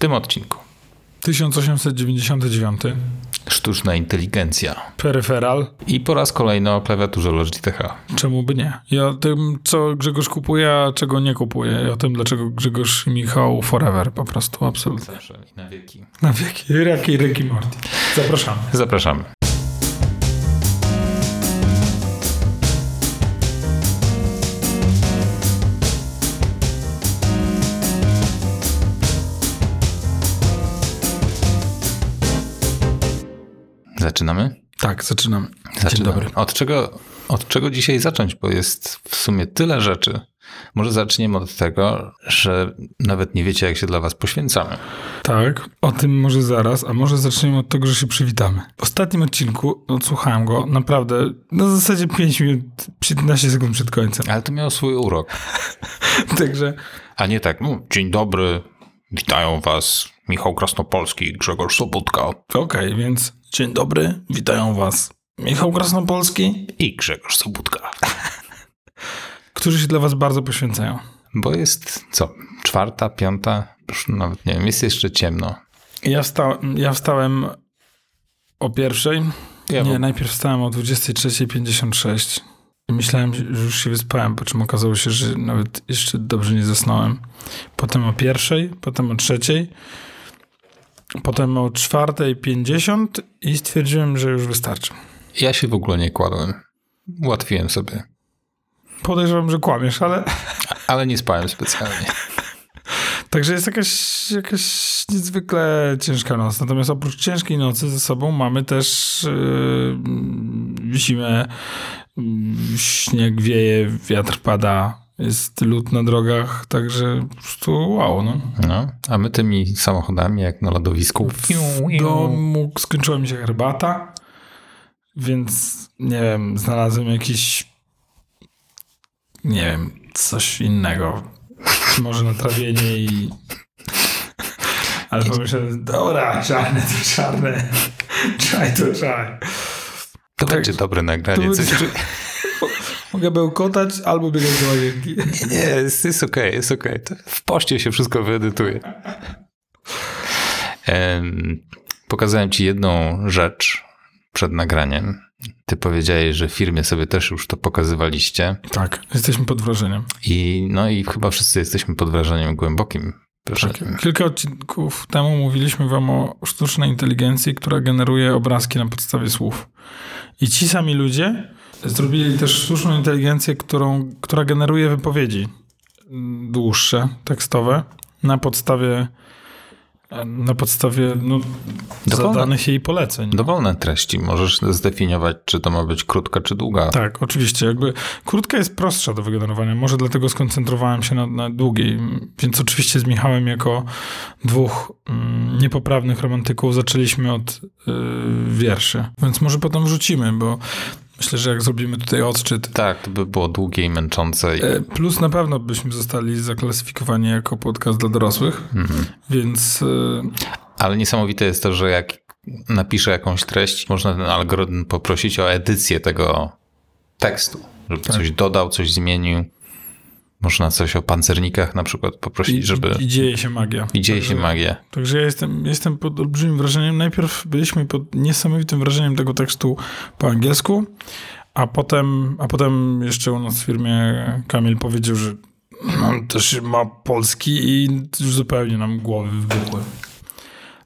tym odcinku 1899. sztuczna inteligencja Peryferal. i po raz kolejny o klawiaturze Logitech. Czemu by nie? I o tym, co Grzegorz kupuje, a czego nie kupuje. I o tym, dlaczego Grzegorz i Michał forever po prostu. Absolutnie. Zawsze i na wieki. Na wieki. Jaki Ricky Morty. Zapraszamy. Zapraszamy. Zaczynamy? Tak, zaczynamy. Dzień dobry. Od czego, od czego dzisiaj zacząć? Bo jest w sumie tyle rzeczy. Może zaczniemy od tego, że nawet nie wiecie, jak się dla was poświęcamy. Tak, o tym może zaraz, a może zaczniemy od tego, że się przywitamy. W ostatnim odcinku odsłuchałem go naprawdę na zasadzie 5 minut, 15 sekund przed końcem. Ale to miało swój urok. Także A nie tak, no, dzień dobry, witają was Michał Krasnopolski i Grzegorz Sobutka okej, więc dzień dobry, witają was Michał Krasnopolski, i Grzegorz Sobutka. którzy się dla was bardzo poświęcają. Bo jest, co, czwarta, piąta, już nawet nie wiem, jest jeszcze ciemno. Ja, wsta ja wstałem o pierwszej. Ja nie, bo- najpierw wstałem o 23.56 i myślałem, że już się wyspałem, po czym okazało się, że nawet jeszcze dobrze nie zasnąłem. Potem o pierwszej, potem o trzeciej, potem o 4.50 i stwierdziłem, że już wystarczy. Ja się w ogóle nie kładłem. Ułatwiłem sobie. Podejrzewam, że kłamiesz, ale Ale nie spałem specjalnie. Także jest jakaś, jakaś niezwykle ciężka noc. Natomiast oprócz ciężkiej nocy ze sobą mamy też yy, zimę, yy, śnieg wieje, wiatr pada, jest lód na drogach, także po prostu wow. No. No, a my tymi samochodami, jak na lodowisku. W domu skończyła mi się herbata, więc nie wiem, znalazłem jakiś nie wiem, coś innego. Może na trawienie i ale pomyślałem, dobra, czarne to czarne, czaj to czaj. To Tak. będzie dobre nagranie. To Coś, będzie- Mogę bełkotać albo biegać do łazienki. nie, jest, jest okej, jest okej. To W poście się wszystko wyedytuje. Em, pokazałem ci jedną rzecz przed nagraniem. Ty powiedziałeś, że w firmie sobie też już to pokazywaliście. Tak, jesteśmy pod wrażeniem. I no i chyba wszyscy jesteśmy pod wrażeniem głębokim. wrażeniem. Kilka odcinków temu mówiliśmy wam o sztucznej inteligencji, która generuje obrazki na podstawie słów. I ci sami ludzie zrobili też sztuczną inteligencję, którą, która generuje wypowiedzi dłuższe, tekstowe, na podstawie na podstawie no, Dowolne. zadanych jej poleceń. Dowolne treści. Możesz zdefiniować, czy to ma być krótka, czy długa. Tak, oczywiście. Jakby krótka jest prostsza do wygenerowania. Może dlatego skoncentrowałem się na, na długiej. Więc oczywiście z Michałem jako dwóch mm, niepoprawnych romantyków zaczęliśmy od y, wierszy. Więc może potem wrzucimy, bo myślę, że jak zrobimy tutaj odczyt. Tak, to by było długie i męczące. E, Plus na pewno byśmy zostali zaklasyfikowani jako podcast dla dorosłych, Mhm. więc y, Ale niesamowite jest to, że jak napiszę jakąś treść, można ten algorytm poprosić o edycję tego tekstu, żeby Tak. coś dodał, coś zmienił. Można coś o pancernikach na przykład poprosić, i, żeby... i dzieje się magia. I dzieje się Także- magia. Także ja jestem, jestem pod olbrzymim wrażeniem. Najpierw byliśmy pod niesamowitym wrażeniem tego tekstu po angielsku, a potem, a potem jeszcze u nas w firmie Kamil powiedział, że on też ma polski i już zupełnie nam głowy wybuchły.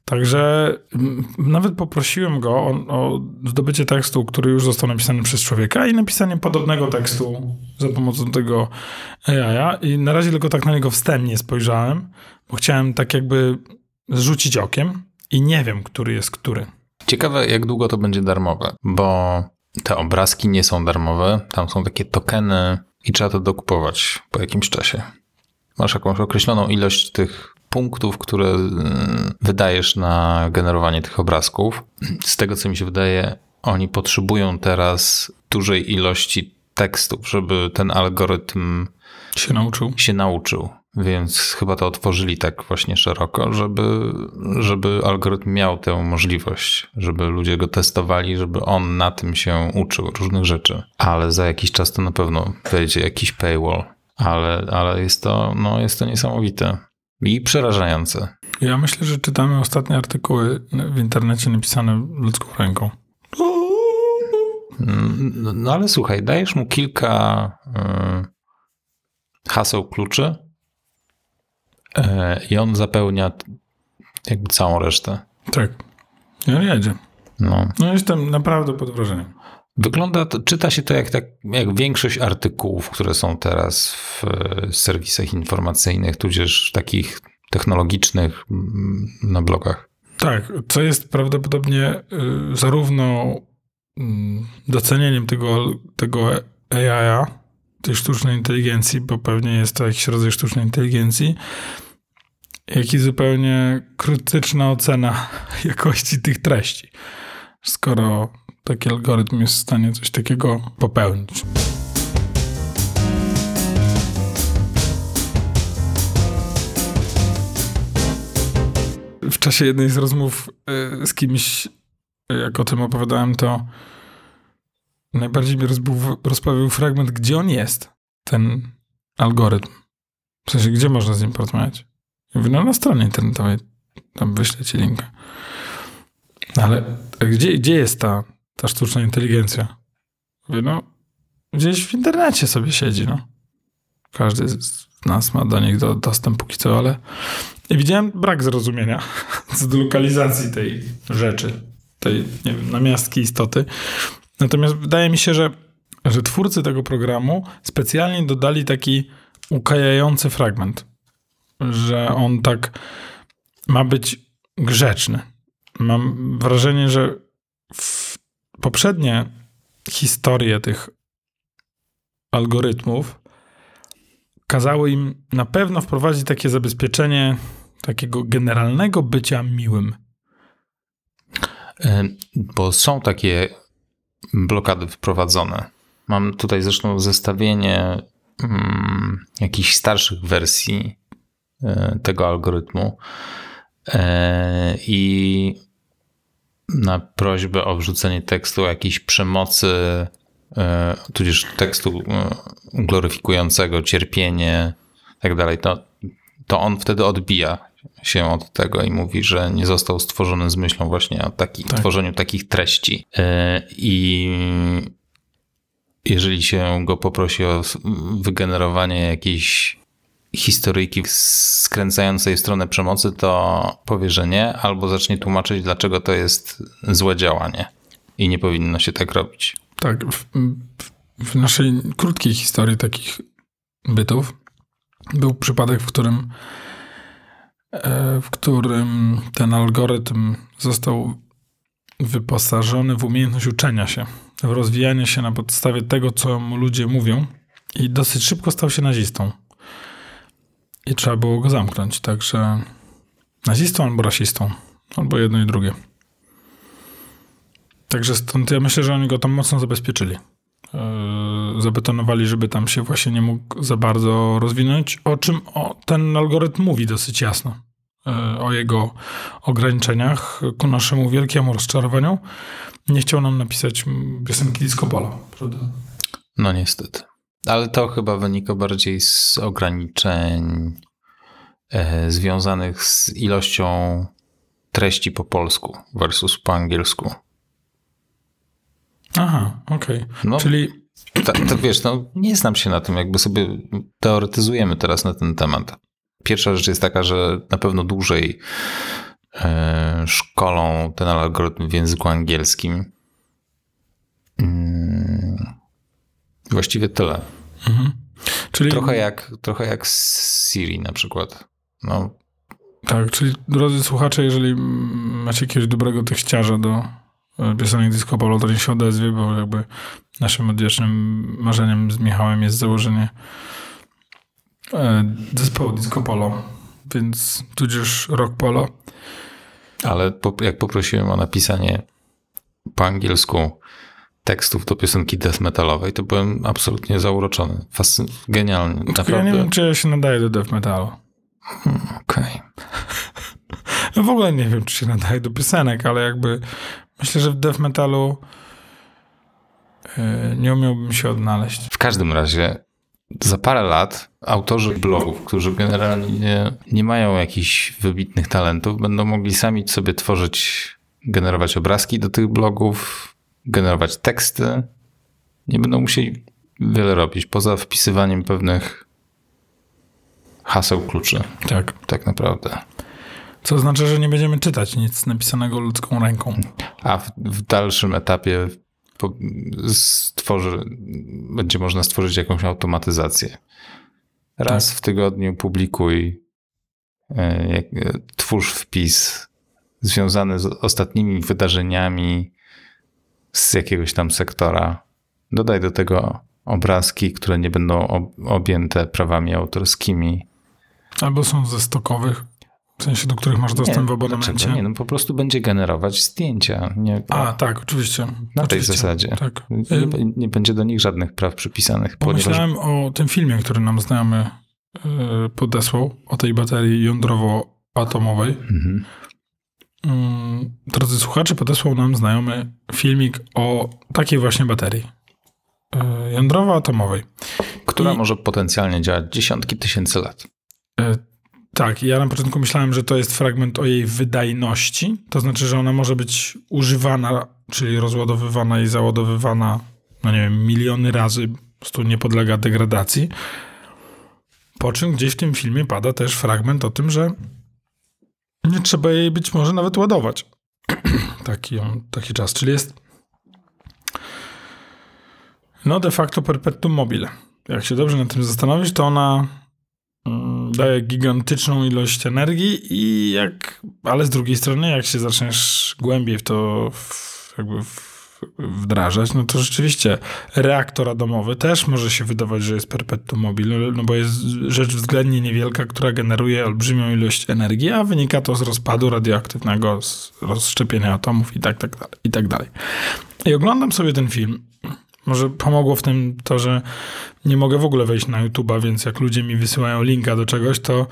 Także mm, nawet poprosiłem go o, o zdobycie tekstu, który już został napisany przez człowieka i napisanie podobnego tekstu za pomocą tego AI. I na razie tylko tak na niego wstępnie spojrzałem, bo chciałem tak jakby zrzucić okiem i nie wiem, który jest który. Ciekawe, jak długo to będzie darmowe, bo te obrazki nie są darmowe. Tam są takie tokeny i trzeba to dokupować po jakimś czasie. Masz jakąś określoną ilość tych punktów, które mm, wydajesz na generowanie tych obrazków. Z tego, co mi się wydaje, oni potrzebują teraz dużej ilości tekstów, żeby ten algorytm Się nauczył. się nauczył. Więc chyba to otworzyli tak właśnie szeroko, żeby, żeby algorytm miał tę możliwość, żeby ludzie go testowali, żeby on na tym się uczył różnych rzeczy. Ale za jakiś czas to na pewno wejdzie jakiś paywall. Ale, ale jest, to, no, jest to niesamowite i przerażające. Ja myślę, że czytamy ostatnie artykuły w internecie napisane ludzką ręką. No, no ale słuchaj, dajesz mu kilka y, haseł kluczy y, i on zapełnia jakby całą resztę. Tak. I on jedzie. No. No jestem naprawdę pod wrażeniem. Wygląda, czyta się to jak, tak, jak większość artykułów, które są teraz w e, serwisach informacyjnych, tudzież takich technologicznych na blogach. Tak, co jest prawdopodobnie y, zarówno docenieniem tego, tego AI, tej sztucznej inteligencji, bo pewnie jest to jakiś rodzaj sztucznej inteligencji, jak i zupełnie krytyczna ocena jakości tych treści. Skoro taki algorytm jest w stanie coś takiego popełnić. W czasie jednej z rozmów y, z kimś, jak o tym opowiadałem, to najbardziej mnie rozbawił fragment, gdzie on jest, ten algorytm. W sensie, gdzie można z nim porozmawiać. No na stronie internetowej, tam wyślę ci linkę. Ale gdzie, gdzie jest ta ta sztuczna inteligencja. Mówię, no, gdzieś w internecie sobie siedzi, no. Każdy z nas ma do nich do, dostęp póki co, ale i widziałem brak zrozumienia do lokalizacji tej rzeczy, tej, nie wiem, namiastki istoty. Natomiast wydaje mi się, że, że twórcy tego programu specjalnie dodali taki ukajający fragment, że on tak ma być grzeczny. Mam wrażenie, że poprzednie historie tych algorytmów kazały im na pewno wprowadzić takie zabezpieczenie takiego generalnego bycia miłym. Bo są takie blokady wprowadzone. Mam tutaj zresztą zestawienie hmm, jakichś starszych wersji e, tego algorytmu. E, I na prośbę o wrzucenie tekstu o jakiejś przemocy, e, tudzież tekstu e, gloryfikującego cierpienie i tak dalej, to, to on wtedy odbija się od tego i mówi, że nie został stworzony z myślą właśnie o taki, tak. tworzeniu takich treści. E, I jeżeli się go poprosi o wygenerowanie jakiejś historyjki skręcającej w stronę przemocy, to powie, że nie, albo zacznie tłumaczyć, dlaczego to jest złe działanie i nie powinno się tak robić. Tak, w, w naszej krótkiej historii takich bytów był przypadek, w którym e, w którym ten algorytm został wyposażony w umiejętność uczenia się, w rozwijanie się na podstawie tego, co mu ludzie mówią i dosyć szybko stał się nazistą. I trzeba było go zamknąć. Także nazistą albo rasistą. Albo jedno i drugie. Także stąd ja myślę, że oni go tam mocno zabezpieczyli. Yy, zabetonowali, żeby tam się właśnie nie mógł za bardzo rozwinąć, o czym o, ten algorytm mówi dosyć jasno. Yy, o jego ograniczeniach ku naszemu wielkiemu rozczarowaniu. Nie chciał nam napisać piosenki disco polo, prawda? No niestety. Ale to chyba wynika bardziej z ograniczeń e, związanych z ilością treści po polsku versus po angielsku. Aha, okej. Okay. No, Czyli. To, to wiesz, no, nie znam się na tym, jakby sobie teoretyzujemy teraz na ten temat. Pierwsza rzecz jest taka, że na pewno dłużej e, szkolą ten algorytm w języku angielskim. Właściwie tyle. Mhm. Czyli... Trochę, jak, trochę jak Siri na przykład. No. Tak, czyli drodzy słuchacze, jeżeli macie jakiegoś dobrego tekściarza do e, piosenek Disco Polo, to niech się odezwie, bo jakby naszym odwiecznym marzeniem z Michałem jest założenie e, zespołu Disco Polo, więc tudzież Rock Polo. Ale po, jak poprosiłem o napisanie po angielsku tekstów do piosenki death metalowej, to byłem absolutnie zauroczony. Fascy... Genialny, Tylko naprawdę. Ja nie wiem, czy ja się nadaje do death metalu. Hmm, Okej. Okay. No w ogóle nie wiem, czy się nadaje do piosenek, ale jakby myślę, że w death metalu yy, nie umiałbym się odnaleźć. W każdym razie za parę lat autorzy blogów, którzy generalnie nie, nie mają jakichś wybitnych talentów, będą mogli sami sobie tworzyć, generować obrazki do tych blogów, generować teksty. Nie będą musieli wiele robić, poza wpisywaniem pewnych haseł kluczy. Tak. Tak naprawdę. Co oznacza, że nie będziemy czytać nic napisanego ludzką ręką. A w, w dalszym etapie stworzy, będzie można stworzyć jakąś automatyzację. Raz Tak. w tygodniu publikuj, e, e, twórz wpis związany z ostatnimi wydarzeniami z jakiegoś tam sektora. Dodaj do tego obrazki, które nie będą ob, objęte prawami autorskimi. Albo są ze stokowych, w sensie do których masz dostęp w abonamencie. dlaczego Nie, no po prostu będzie generować zdjęcia. Nie, A, tak, oczywiście. na tej oczywiście. zasadzie. Tak. Nie, nie będzie do nich żadnych praw przypisanych, ponieważ Pomyślałem o tym filmie, który nam znajomy y, podesłał, o tej baterii jądrowo-atomowej. Mhm. Mm, Drodzy słuchacze, podesłał nam znajomy filmik o takiej właśnie baterii y, jądrowo-atomowej. która I- może potencjalnie działać dziesiątki tysięcy lat. E, Tak, ja na początku myślałem, że to jest fragment o jej wydajności, to znaczy, że ona może być używana, czyli rozładowywana i załadowywana, no nie wiem, miliony razy, po prostu nie podlega degradacji. Po czym gdzieś w tym filmie pada też fragment o tym, że nie trzeba jej być może nawet ładować. taki, taki czas, czyli jest no de facto perpetuum mobile. Jak się dobrze nad tym zastanowić, to ona mm, daje gigantyczną ilość energii i jak, ale z drugiej strony, jak się zaczniesz głębiej w to w, jakby w, wdrażać, no to rzeczywiście reaktor atomowy też może się wydawać, że jest perpetuum mobile, no bo jest rzecz względnie niewielka, która generuje olbrzymią ilość energii, a wynika to z rozpadu radioaktywnego, z rozszczepienia atomów i tak, tak dalej, i tak dalej. I oglądam sobie ten film. Może pomogło w tym to, że nie mogę w ogóle wejść na YouTube'a, więc jak ludzie mi wysyłają linka do czegoś, to,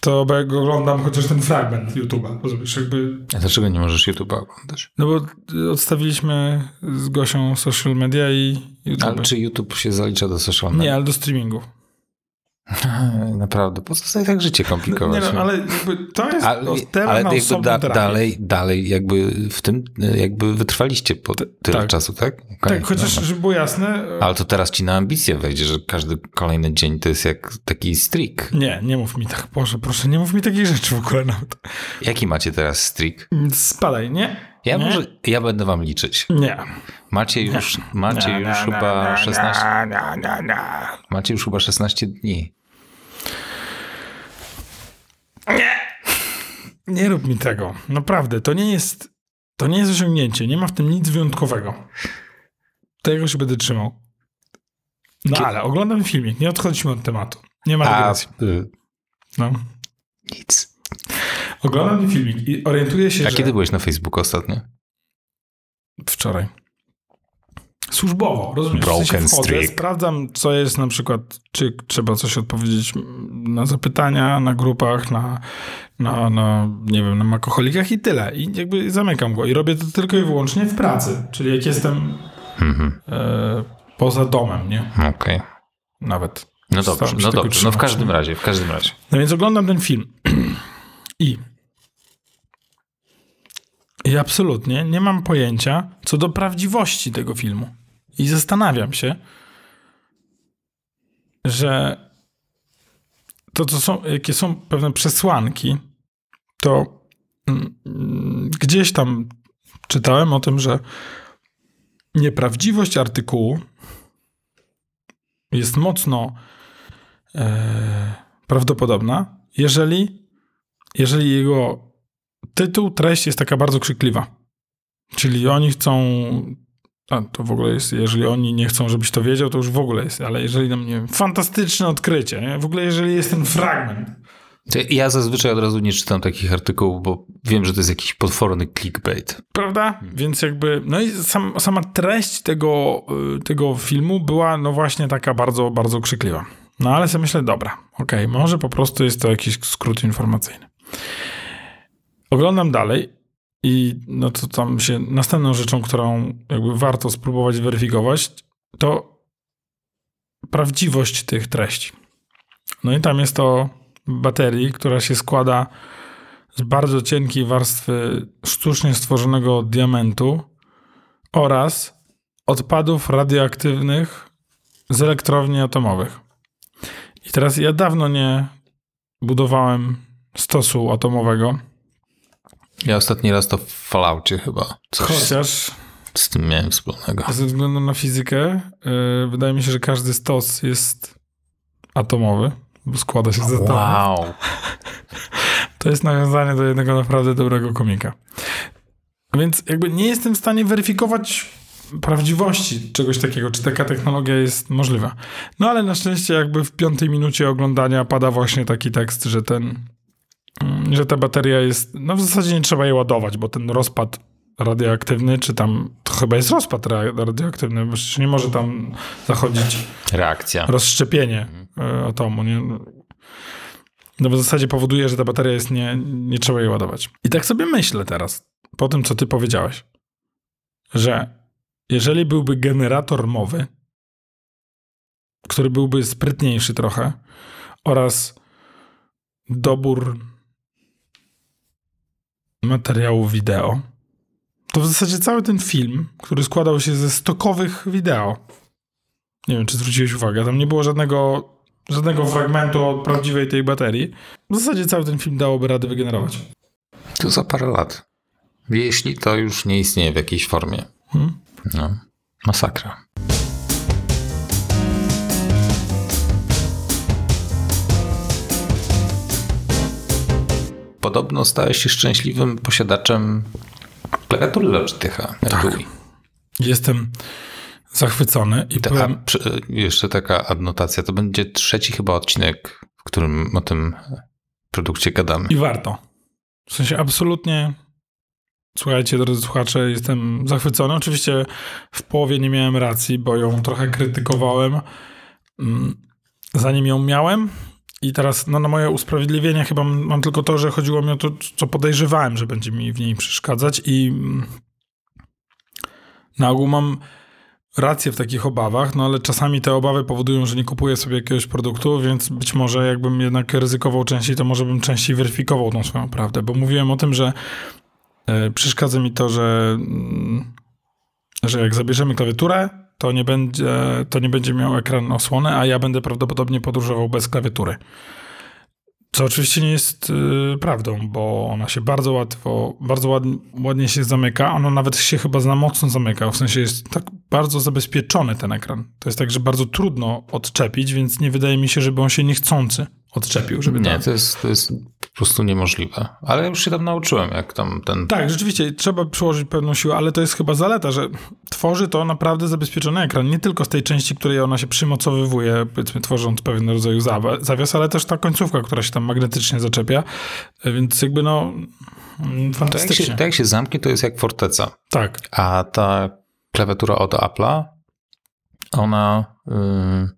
to oglądam chociaż ten fragment YouTube'a. Rozumiesz, jakby... A dlaczego nie możesz YouTube'a oglądać? No bo odstawiliśmy z Gosią social media i YouTube. Ale czy YouTube się zalicza do social media? Nie, ale do streamingu. Naprawdę, po co sobie tak życie komplikować? Nie no, ale jakby to jest ale, ale jakby da, dalej, dalej jakby w tym jakby wytrwaliście po tyle tak. czasu, tak? Okej, Tak, chociaż dobra. żeby było jasne... Ale to teraz ci na ambicje wejdzie, że każdy kolejny dzień to jest jak taki streak. Nie, nie mów mi tak, Boże, proszę, nie mów mi takich rzeczy w ogóle nawet. Jaki macie teraz streak? Spadaj, nie? Ja nie? może, ja będę wam liczyć. Nie. Macie już, macie Nie, już nie, chyba nie, 16, nie, nie, nie. macie już chyba 16 dni. Nie rób mi tego. Naprawdę, to nie jest, to nie jest osiągnięcie. Nie ma w tym nic wyjątkowego. Tego się będę trzymał. No Kie- ale oglądam filmik, nie odchodźmy od tematu. Nie ma dygresji. y, No. nic. Oglądam filmik i orientuję się, A że... kiedy byłeś na Facebooku ostatnio? Wczoraj. Służbowo, rozumiesz? Broken w sensie wchodzę, streak. sprawdzam, co jest na przykład, czy trzeba coś odpowiedzieć na zapytania, na grupach, na, na, na nie wiem, na makoholikach i tyle. I jakby zamykam go. I robię to tylko i wyłącznie w pracy. Czyli jak jestem Mhm. e, poza domem, nie? Okej. Nawet. No dobrze, no dobrze. No w każdym razie, w każdym razie. No więc oglądam ten film. I. I absolutnie nie mam pojęcia co do prawdziwości tego filmu. I zastanawiam się, że to, co są, jakie są pewne przesłanki, to mm, mm, gdzieś tam czytałem o tym, że nieprawdziwość artykułu jest mocno e, prawdopodobna, jeżeli, jeżeli jego tytuł, treść jest taka bardzo krzykliwa. Czyli oni chcą. A to w ogóle jest, jeżeli oni nie chcą, żebyś to wiedział, to już w ogóle jest, ale jeżeli tam, nie wiem, fantastyczne odkrycie, nie? w ogóle jeżeli jest ten fragment, Ja zazwyczaj od razu nie czytam takich artykułów, bo wiem, że to jest jakiś potworny clickbait. prawda? Więc jakby, no i sam, sama treść tego, y, tego filmu była, no właśnie taka bardzo, bardzo krzykliwa. No ale sobie myślę, dobra, okej, może po prostu jest to jakiś skrót informacyjny. Oglądam dalej i no to tam się, następną rzeczą, którą jakby warto spróbować weryfikować, to prawdziwość tych treści. No i tam jest to baterii, która się składa z bardzo cienkiej warstwy sztucznie stworzonego diamentu oraz odpadów radioaktywnych z elektrowni atomowych. I teraz ja dawno nie budowałem stosu atomowego. Ja ostatni raz to w Falloutie chyba. Coś Chociaż z tym miałem wspólnego. ze względu na fizykę, yy, wydaje mi się, że każdy stos jest atomowy, bo składa się z atomów. Wow. To jest nawiązanie do jednego naprawdę dobrego komika. Więc jakby nie jestem w stanie weryfikować prawdziwości czegoś takiego, czy taka technologia jest możliwa. No ale na szczęście jakby w piątej minucie oglądania pada właśnie taki tekst, że ten, że ta bateria jest, no w zasadzie nie trzeba jej ładować, bo ten rozpad radioaktywny, czy tam, to chyba jest rozpad ra- radioaktywny, bo nie może tam zachodzić Reakcja. rozszczepienie e, atomu. Nie? No w zasadzie powoduje, że ta bateria jest nie, nie trzeba jej ładować. I tak sobie myślę teraz, po tym, co ty powiedziałeś, że jeżeli byłby generator mowy, który byłby sprytniejszy trochę oraz dobór materiału wideo, to w zasadzie cały ten film, który składał się ze stokowych wideo, nie wiem, czy zwróciłeś uwagę, tam nie było żadnego, żadnego fragmentu od prawdziwej tej baterii. W zasadzie cały ten film dałoby radę wygenerować. To za parę lat. Jeśli to już nie istnieje w jakiejś formie. Hmm? No. Masakra. Podobno stałeś się szczęśliwym posiadaczem klawiatury Logitech'a. Tak. Jestem zachwycony i Ta, a, przy- jeszcze taka adnotacja. To będzie trzeci chyba odcinek, w którym o tym produkcie gadamy. I warto. W sensie absolutnie. Słuchajcie, drodzy słuchacze, jestem zachwycony. Oczywiście w połowie nie miałem racji, bo ją trochę krytykowałem, mm, zanim ją miałem. I teraz no, na moje usprawiedliwienie chyba mam, tylko to, że chodziło mi o to, co podejrzewałem, że będzie mi w niej przeszkadzać i mm, na ogół mam rację w takich obawach, no ale czasami te obawy powodują, że nie kupuję sobie jakiegoś produktu, więc być może jakbym jednak ryzykował częściej, to może bym częściej weryfikował tą swoją prawdę, bo mówiłem o tym, że e, przeszkadza mi to, że, mm, że jak zabierzemy klawiaturę, to nie, będzie, to nie będzie miał ekran osłony, a ja będę prawdopodobnie podróżował bez klawiatury. Co oczywiście nie jest y, prawdą, bo ona się bardzo łatwo, bardzo ładnie, ładnie się zamyka. Ona nawet się chyba za mocno zamyka, w sensie jest tak bardzo zabezpieczony ten ekran. To jest tak, że bardzo trudno odczepić, więc nie wydaje mi się, żeby on się niechcący odczepił. Żeby Nie, tak. to jest, to jest po prostu niemożliwe. Ale już się tam nauczyłem, jak tam ten... Tak, rzeczywiście trzeba przyłożyć pewną siłę, ale to jest chyba zaleta, że tworzy to naprawdę zabezpieczony ekran. Nie tylko z tej części, której ona się przymocowywuje, powiedzmy, tworząc pewien rodzaj zawa- zawias, ale też ta końcówka, która się tam magnetycznie zaczepia. Więc jakby no. mm, To jak, Fantastycznie. się, to jak się zamknie, to jest jak forteca. Tak. A ta klawiatura od Apple'a, ona, yy,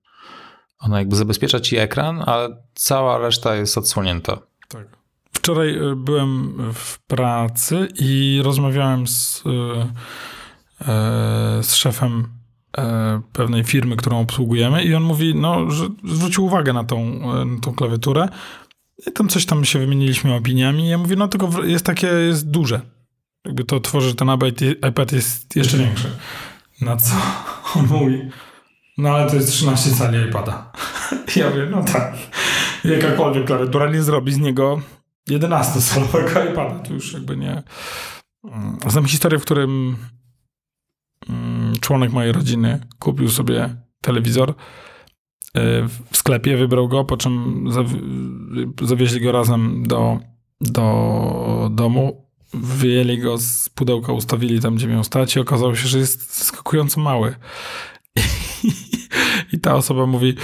ona jakby zabezpiecza ci ekran, ale cała reszta jest odsłonięta. Tak. Wczoraj y, byłem w pracy i rozmawiałem z, y, e, z szefem e, pewnej firmy, którą obsługujemy i on mówi, no, że zwrócił uwagę na tą, e, na tą klawiaturę i tam coś tam się wymieniliśmy opiniami i ja mówię, no tylko jest takie, jest duże. Jakby to tworzy, ten iPad, iPad jest jeszcze większy. Na co on mówi, no ale to jest 13 cali iPada. Ja mówię, no tak. Jakakolwiek klawiatura nie zrobi z niego 11-calowego iPada. To już jakby nie... Mm, Znam historię, w którym mm, członek mojej rodziny kupił sobie telewizor y, w sklepie, wybrał go, po czym zawi- zawieźli go razem do, do domu, wyjęli go z pudełka, ustawili tam, gdzie miał stać i okazało się, że jest zaskakująco mały. I ta osoba mówi,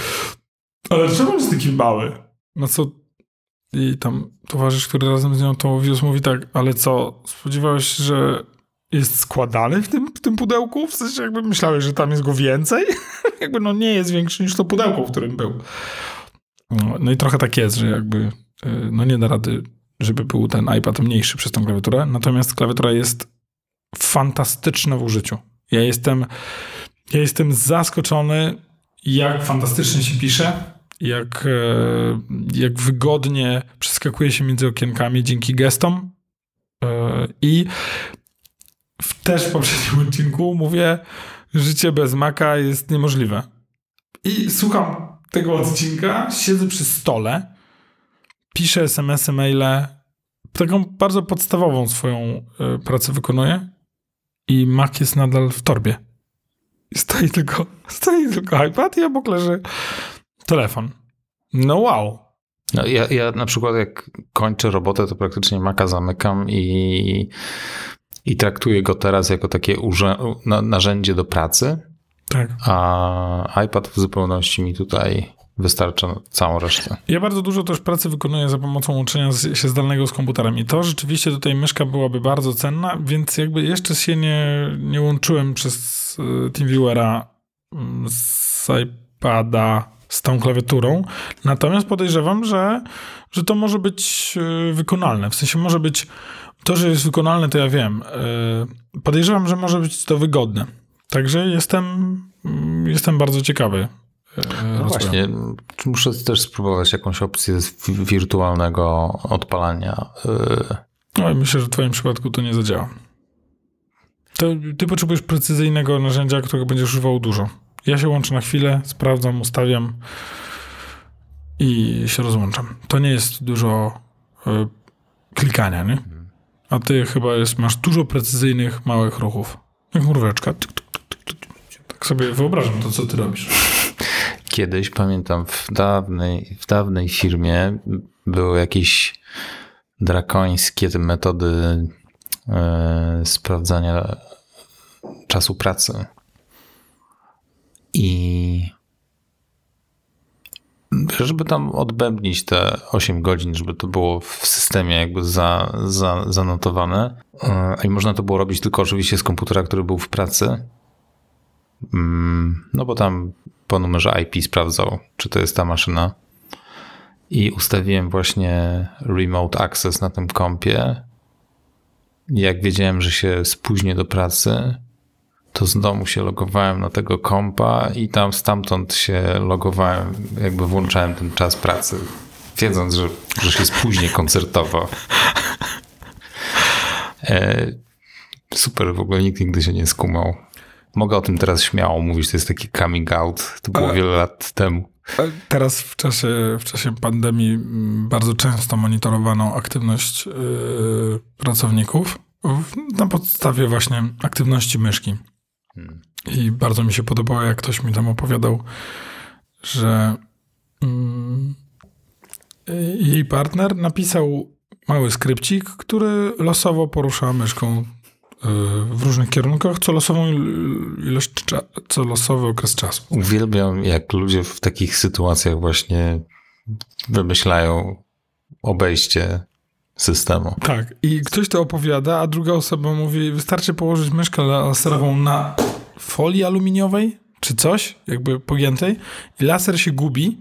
ale czemu jest taki mały? No co? I tam towarzysz, który razem z nią to wiózł, mówi tak, ale co, spodziewałeś się, że jest składany w tym, w tym pudełku? W sensie jakby myślałeś, że tam jest go więcej? jakby no nie jest większy niż to pudełko, w którym był. No, no i trochę tak jest, że jakby y, no nie da rady, żeby był ten iPad mniejszy przez tą klawiaturę, natomiast klawiatura jest fantastyczna w użyciu. Ja jestem, ja jestem zaskoczony, jak fantastycznie się pisze, jak, e, jak wygodnie przeskakuje się między okienkami dzięki gestom. E, I w też w poprzednim odcinku mówię, życie bez maka jest niemożliwe. I słucham tego odcinka, siedzę przy stole, piszę SMS-y, maile, taką bardzo podstawową swoją y, pracę wykonuję i Mac jest nadal w torbie. Stoi tylko, stoi tylko iPad i obok leży telefon. No wow. No, ja, ja na przykład jak kończę robotę, to praktycznie Maca zamykam i, i traktuję go teraz jako takie narzędzie do pracy, Tak. a iPad w zupełności mi tutaj wystarcza całą resztę. Ja bardzo dużo też pracy wykonuję za pomocą łączenia z- się zdalnego z komputerem i to rzeczywiście tutaj myszka byłaby bardzo cenna, więc jakby jeszcze się nie, nie łączyłem przez y, TeamViewera mm, z iPada z tą klawiaturą, natomiast podejrzewam, że, że to może być y, wykonalne, w sensie może być, to, że jest wykonalne, to ja wiem, Y, podejrzewam, że może być to wygodne. Także jestem, mm, jestem bardzo ciekawy. y, No właśnie, muszę też spróbować jakąś opcję wirtualnego odpalania. No i myślę, że w twoim przypadku to nie zadziała. To ty potrzebujesz precyzyjnego narzędzia, którego będziesz używał dużo. Ja się łączę na chwilę, sprawdzam, ustawiam i się rozłączam. To nie jest dużo y, klikania, nie? A ty chyba jest, masz dużo precyzyjnych, małych ruchów. Jak tyk. Tak sobie wyobrażam to, co ty robisz. Kiedyś, pamiętam, w dawnej, w dawnej firmie były jakieś drakońskie te metody e, sprawdzania czasu pracy. I żeby tam odbębnić te 8 godzin, żeby to było w systemie jakby za, za, zanotowane. E, I można to było robić tylko oczywiście z komputera, który był w pracy. Mm, No bo tam po numerze IP sprawdzał, czy to jest ta maszyna. I ustawiłem właśnie remote access na tym kompie. Jak wiedziałem, że się spóźnię do pracy, to z domu się logowałem na tego kompa i tam stamtąd się logowałem, jakby włączałem ten czas pracy, wiedząc, że, że się spóźnię koncertowo. E, super, w ogóle nikt nigdy się nie skumał. Mogę o tym teraz śmiało mówić, to jest taki coming out. To było Ale- wiele lat temu. Teraz w czasie, w czasie pandemii mm, bardzo często monitorowano aktywność yy, pracowników w- na podstawie właśnie aktywności myszki. I bardzo mi się podobało, jak ktoś mi tam opowiadał, że mm, jej partner napisał mały skrypcik, który losowo porusza myszką y, w różnych kierunkach, co losową il- ilość, co losowy okres czasu. Uwielbiam, jak ludzie w takich sytuacjach właśnie wymyślają obejście systemu. Tak, i ktoś to opowiada, a druga osoba mówi, wystarczy położyć myszkę laserową na folii aluminiowej, czy coś, jakby pogiętej, i laser się gubi,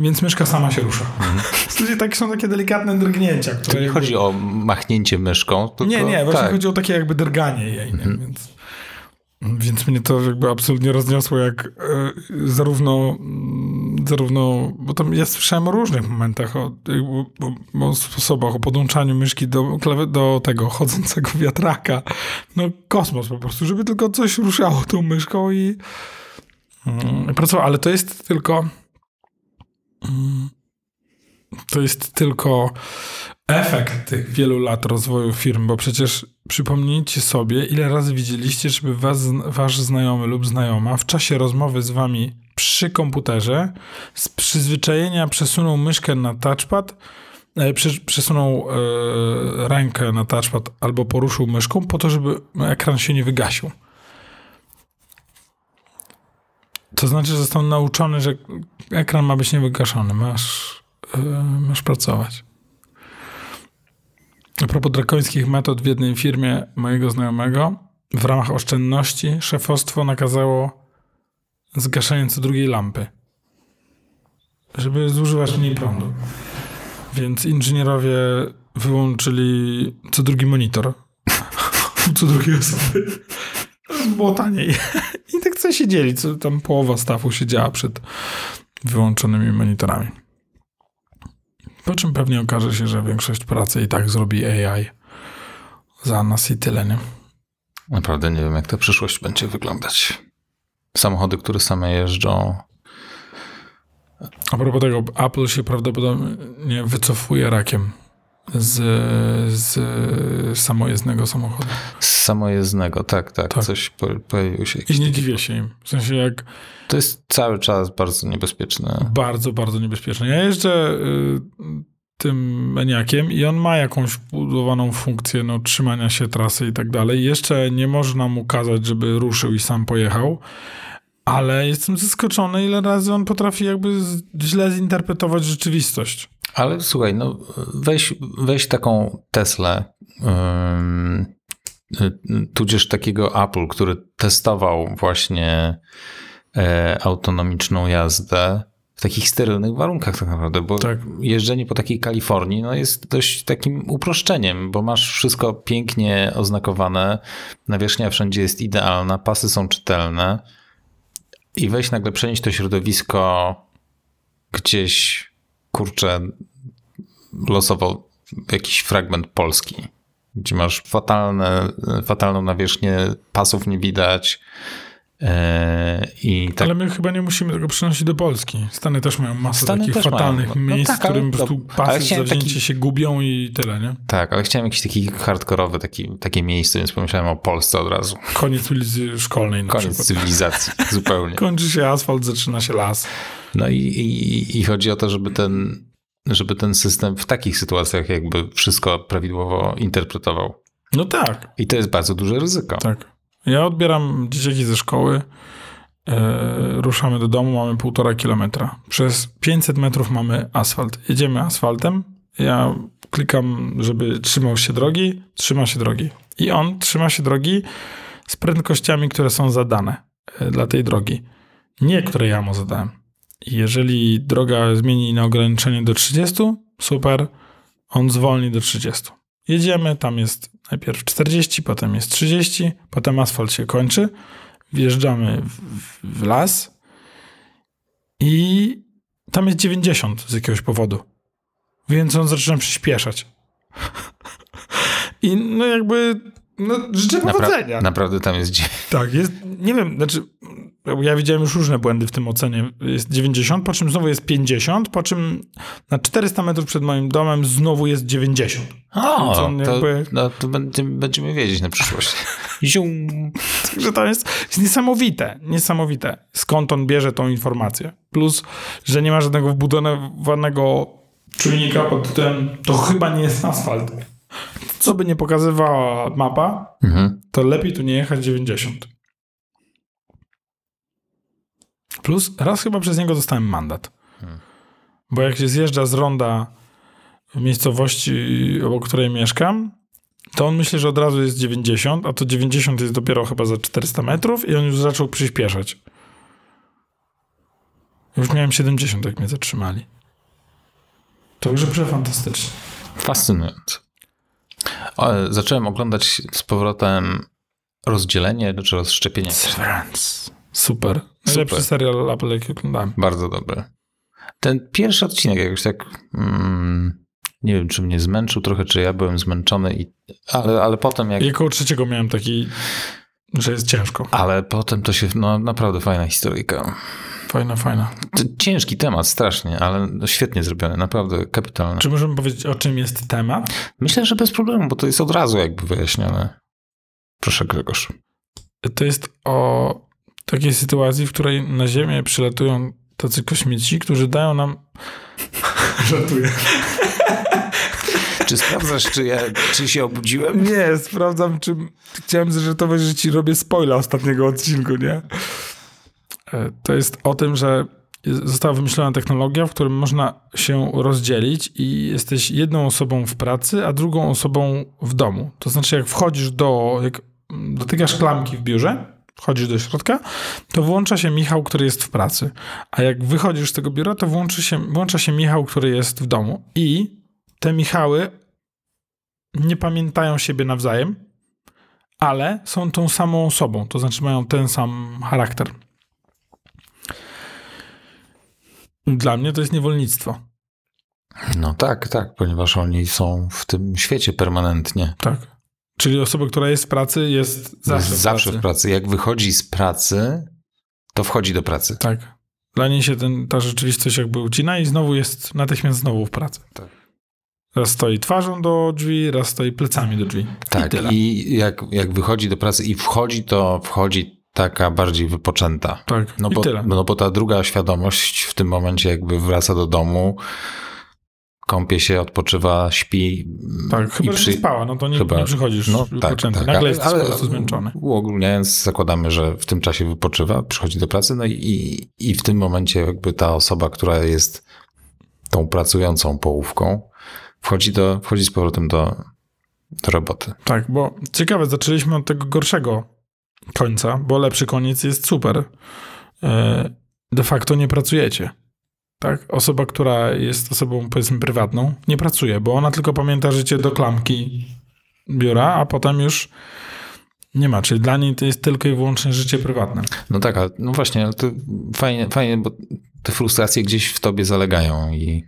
więc myszka sama się rusza. W sensie takie są takie delikatne drgnięcia, które... To nie jakby- chodzi o machnięcie myszką, tylko Nie, nie, właśnie tak. chodzi o takie jakby drganie jej, nie? Więc, więc mnie to jakby absolutnie rozniosło, jak e, zarówno, mm, zarówno, bo tam ja słyszałem o różnych momentach, o, o, o sposobach, o podłączaniu myszki do, do tego chodzącego wiatraka. No kosmos po prostu, żeby tylko coś ruszało tą myszką i, mm, i pracowało. Ale to jest tylko mm, to jest tylko efekt tych wielu lat rozwoju firm, bo przecież przypomnijcie sobie, ile razy widzieliście, żeby was, wasz znajomy lub znajoma w czasie rozmowy z wami przy komputerze z przyzwyczajenia przesunął myszkę na touchpad, e, prze- przesunął e, rękę na touchpad albo poruszył myszką po to, żeby ekran się nie wygasił. To znaczy, że został nauczony, że ekran ma być niewygaszony. Masz, e, masz pracować. A propos drakońskich metod w jednej firmie mojego znajomego, w ramach oszczędności szefostwo nakazało zgaszanie co drugiej lampy, żeby zużywać mniej prądu. Więc inżynierowie wyłączyli co drugi monitor. co drugiej osoby. Było taniej. I tak sobie siedzieli, co tam połowa stafu siedziała przed wyłączonymi monitorami. Po czym pewnie okaże się, że większość pracy i tak zrobi AI za nas i tyle, nie? Naprawdę nie wiem, jak ta przyszłość będzie wyglądać. Samochody, które same jeżdżą. A propos tego, Apple się prawdopodobnie wycofuje rakiem z, z samojezdnego samochodu. Z samojezdnego, tak, tak, Tak. coś po, pojawiło się. I nie dziwię się im. W sensie jak To jest cały czas bardzo niebezpieczne. bardzo, bardzo niebezpieczne. Ja jeżdżę tym maniakiem i on ma jakąś wbudowaną funkcję no, trzymania się trasy i tak dalej. Jeszcze nie można mu kazać, żeby ruszył i sam pojechał, ale jestem zaskoczony, ile razy on potrafi jakby źle zinterpretować rzeczywistość. Ale słuchaj, no weź, weź taką Teslę, tudzież takiego Apple, który testował właśnie e, autonomiczną jazdę w takich sterylnych warunkach tak naprawdę, bo Tak. jeżdżenie po takiej Kalifornii no, jest dość takim uproszczeniem, bo masz wszystko pięknie oznakowane, nawierzchnia wszędzie jest idealna, pasy są czytelne i weź nagle przenieść to środowisko gdzieś, kurczę, losowo jakiś fragment Polski, gdzie masz fatalne, fatalną nawierzchnię, pasów nie widać tak Ale my chyba nie musimy tego przenosić do Polski. Stany też mają masę Stany takich też mają. fatalnych No miejsc, tak, w którym po prostu pasy zawzięcie taki- się gubią i tyle, nie? Tak, ale chciałem jakiś taki hardkorowy taki, takie miejsce, więc pomyślałem o Polsce od razu. Koniec ulicy szkolnej na Koniec przykład. cywilizacji, zupełnie. Kończy się asfalt, zaczyna się las. No i, i, i chodzi o to, żeby ten, żeby ten system w takich sytuacjach jakby wszystko prawidłowo interpretował. No tak, I to jest bardzo duże ryzyko. tak. Ja odbieram dzieciaki ze szkoły, e, ruszamy do domu, mamy półtora kilometra. Przez 500 metrów mamy asfalt. Jedziemy asfaltem, ja klikam, żeby trzymał się drogi, trzyma się drogi. I on trzyma się drogi z prędkościami, które są zadane e, dla tej drogi. Nie, które ja mu zadałem. Jeżeli droga zmieni na ograniczenie do 30, super, on zwolni do 30. Jedziemy, tam jest najpierw 40, potem jest 30, potem asfalt się kończy, wjeżdżamy w, w las i tam jest 90 z jakiegoś powodu. Więc on zaczyna przyspieszać. I no jakby, no życzę powodzenia. Napra- naprawdę tam jest gdzie. Tak, jest, nie wiem, znaczy ja widziałem już różne błędy w tym ocenie. Jest 90, po czym znowu jest 50, po czym na 400 metrów przed moim domem znowu jest 90. O, to, jakby- no, to będzie, będziemy wiedzieć na przyszłość. Zium. Także to jest, jest niesamowite, niesamowite, skąd on bierze tą informację. Plus, że nie ma żadnego wbudowanego czujnika pod tytułem to chyba nie jest asfalt. Co by nie pokazywała mapa, Mhm. to lepiej tu nie jechać 90. Plus raz chyba przez niego dostałem mandat. Bo jak się zjeżdża z ronda w miejscowości, obok której mieszkam, to on myśli, że od razu jest 90, a to 90 jest dopiero chyba za 400 metrów i on już zaczął przyspieszać. Już miałem 70, jak mnie zatrzymali. Także przefantastycznie. Fascynujące. O, zacząłem oglądać z powrotem rozdzielenie czy rozszczepienie. Severance. Super. Najlepszy serial Apple, jaki oglądałem. Bardzo dobry. Ten pierwszy odcinek jakoś tak. Mm, nie wiem, czy mnie zmęczył trochę, czy ja byłem zmęczony, i, ale, ale potem jak. Koło trzeciego miałem taki, że jest ciężko. Ale potem to się. No naprawdę fajna historyjka. Fajna, fajna. Ciężki temat, strasznie, ale świetnie zrobiony, naprawdę kapitalny. Czy możemy powiedzieć, o czym jest temat? Myślę, że bez problemu, bo to jest od razu jakby wyjaśnione. Proszę, Grzegorz. To jest o takiej sytuacji, w której na Ziemię przylatują tacy kosmici, którzy dają nam... Żartuję. Czy sprawdzasz, czy, ja, czy się obudziłem? Nie, sprawdzam, czy... Chciałem zażartować, że ci robię spoila ostatniego odcinku, nie? E, To jest o tym, że została wymyślona technologia, w którym można się rozdzielić i jesteś jedną osobą w pracy, a drugą osobą w domu. To znaczy, jak wchodzisz do... Jak dotykasz klamki w biurze, wchodzisz do środka, to włącza się Michał, który jest w pracy. A jak wychodzisz z tego biura, to włączy się, włącza się Michał, który jest w domu. I te Michały nie pamiętają siebie nawzajem, ale są tą samą osobą, to znaczy mają ten sam charakter. Dla mnie to jest niewolnictwo. No tak, tak, ponieważ oni są w tym świecie permanentnie. Tak. Czyli osoba, która jest w pracy, jest zawsze, Jest w, zawsze pracy. w pracy. Jak wychodzi z pracy, to wchodzi do pracy. Tak. Dla niej się ten, ta rzeczywistość jakby ucina i znowu jest natychmiast znowu w pracy. Tak. Raz stoi twarzą do drzwi, raz stoi plecami do drzwi. I Tak, tyle. i jak, jak wychodzi do pracy i wchodzi, to wchodzi taka bardziej wypoczęta. tak. No I bo, tyle. no bo ta druga świadomość w tym momencie jakby wraca do domu, kąpie się, odpoczywa, śpi. tak, chyba, i że nie spała, no to nie, chyba- nie przychodzisz No tak, wypoczęty. tak. Nagle jesteś ale po prostu zmęczony. Uogólniając, zakładamy, że w tym czasie wypoczywa, przychodzi do pracy, no i, i, i w tym momencie jakby ta osoba, która jest tą pracującą połówką, wchodzi, do, wchodzi z powrotem do, do roboty. Tak, bo ciekawe, zaczęliśmy od tego gorszego końca, bo lepszy koniec jest super. E, De facto nie pracujecie. Tak? Osoba, która jest osobą powiedzmy prywatną, nie pracuje, bo ona tylko pamięta życie do klamki biura, a potem już nie ma. Czyli dla niej to jest tylko i wyłącznie życie prywatne. No tak, ale no właśnie, ale to fajnie, fajnie, bo te frustracje gdzieś w tobie zalegają i, i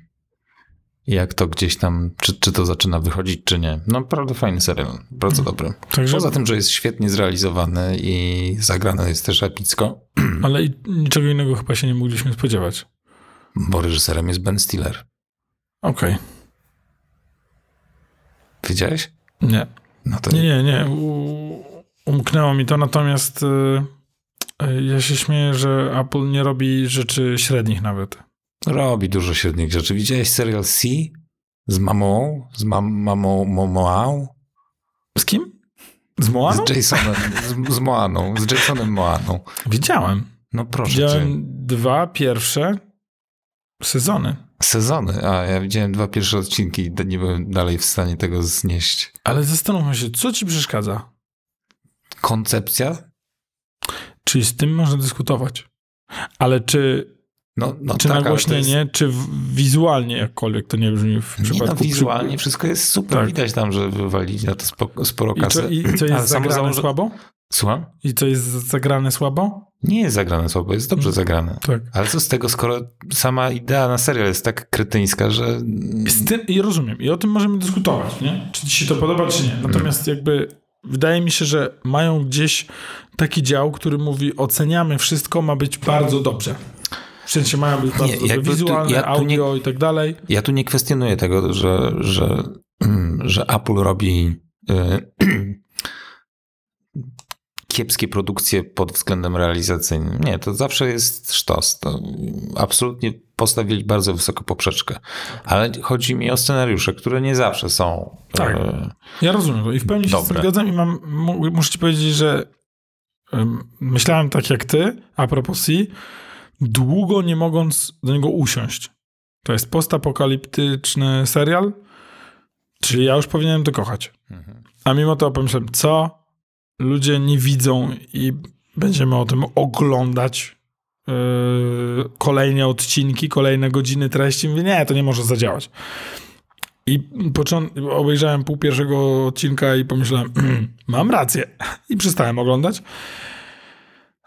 jak to gdzieś tam, czy, czy to zaczyna wychodzić, czy nie. No naprawdę fajny serial, bardzo dobry. Także, Poza tym, że jest świetnie zrealizowany i zagrany jest też epicko, ale niczego innego chyba się nie mogliśmy spodziewać. bo reżyserem jest Ben Stiller. Okej. Wiedziałeś? Nie. No to Nie, nie, nie. Umknęło mi to, natomiast y, y, ja się śmieję, że Apple nie robi rzeczy średnich nawet. Robi dużo średnich rzeczy. Widziałeś serial C z mamą, z mam, mamą Momoał? Z kim? Z Moaną? Z Jasonem, z, z Moaną, z Jasonem Moaną. Widziałem. No proszę cię. Widziałem dwa pierwsze sezony. Sezony, a ja widziałem dwa pierwsze odcinki i nie byłem dalej w stanie tego znieść. Ale zastanówmy się, co ci przeszkadza? Koncepcja? Czyli z tym można dyskutować. Ale czy, No, no czy tak, nagłośnienie, czy w, wizualnie jakkolwiek to nie brzmi w Jest, nie przypadku... no, wizualnie wszystko jest super. Tak. Widać tam, że wywalili na to spo, sporo I co, kasy. I co jest zagrane założę- słabo? Słucham? I co jest zagrane słabo? Nie jest zagrane słabo, jest dobrze zagrane. Tak. Ale co z tego, skoro sama idea na serial jest tak kretyńska, że... Z tym, I rozumiem. I o tym możemy dyskutować, nie? Czy ci się to podoba, czy nie. Natomiast jakby wydaje mi się, że mają gdzieś taki dział, który mówi oceniamy wszystko, ma być bardzo dobrze. W sensie mają być bardzo jakby tu- Wizualne, ja tu nie- audio i tak dalej. Ja tu nie kwestionuję tego, że, że, mm, że Apple robi y, kiepskie produkcje pod względem realizacyjnym. Nie, to zawsze jest sztos. To absolutnie postawili bardzo wysoko poprzeczkę. Ale chodzi mi o scenariusze, które nie zawsze są. Tak. y, Ja rozumiem to i w pełni się Dobre. zgadzam i mam, mu- muszę ci powiedzieć, że em, myślałem tak jak ty, a propos C, długo nie mogąc do niego usiąść. To jest postapokaliptyczny serial, czyli ja już powinienem to kochać. A mimo to pomyślałem, co ludzie nie widzą i będziemy o tym oglądać yy, kolejne odcinki, kolejne godziny treści. Mówię, nie, to nie może zadziałać. I począ- obejrzałem pół pierwszego odcinka i pomyślałem, mam rację. I przestałem oglądać.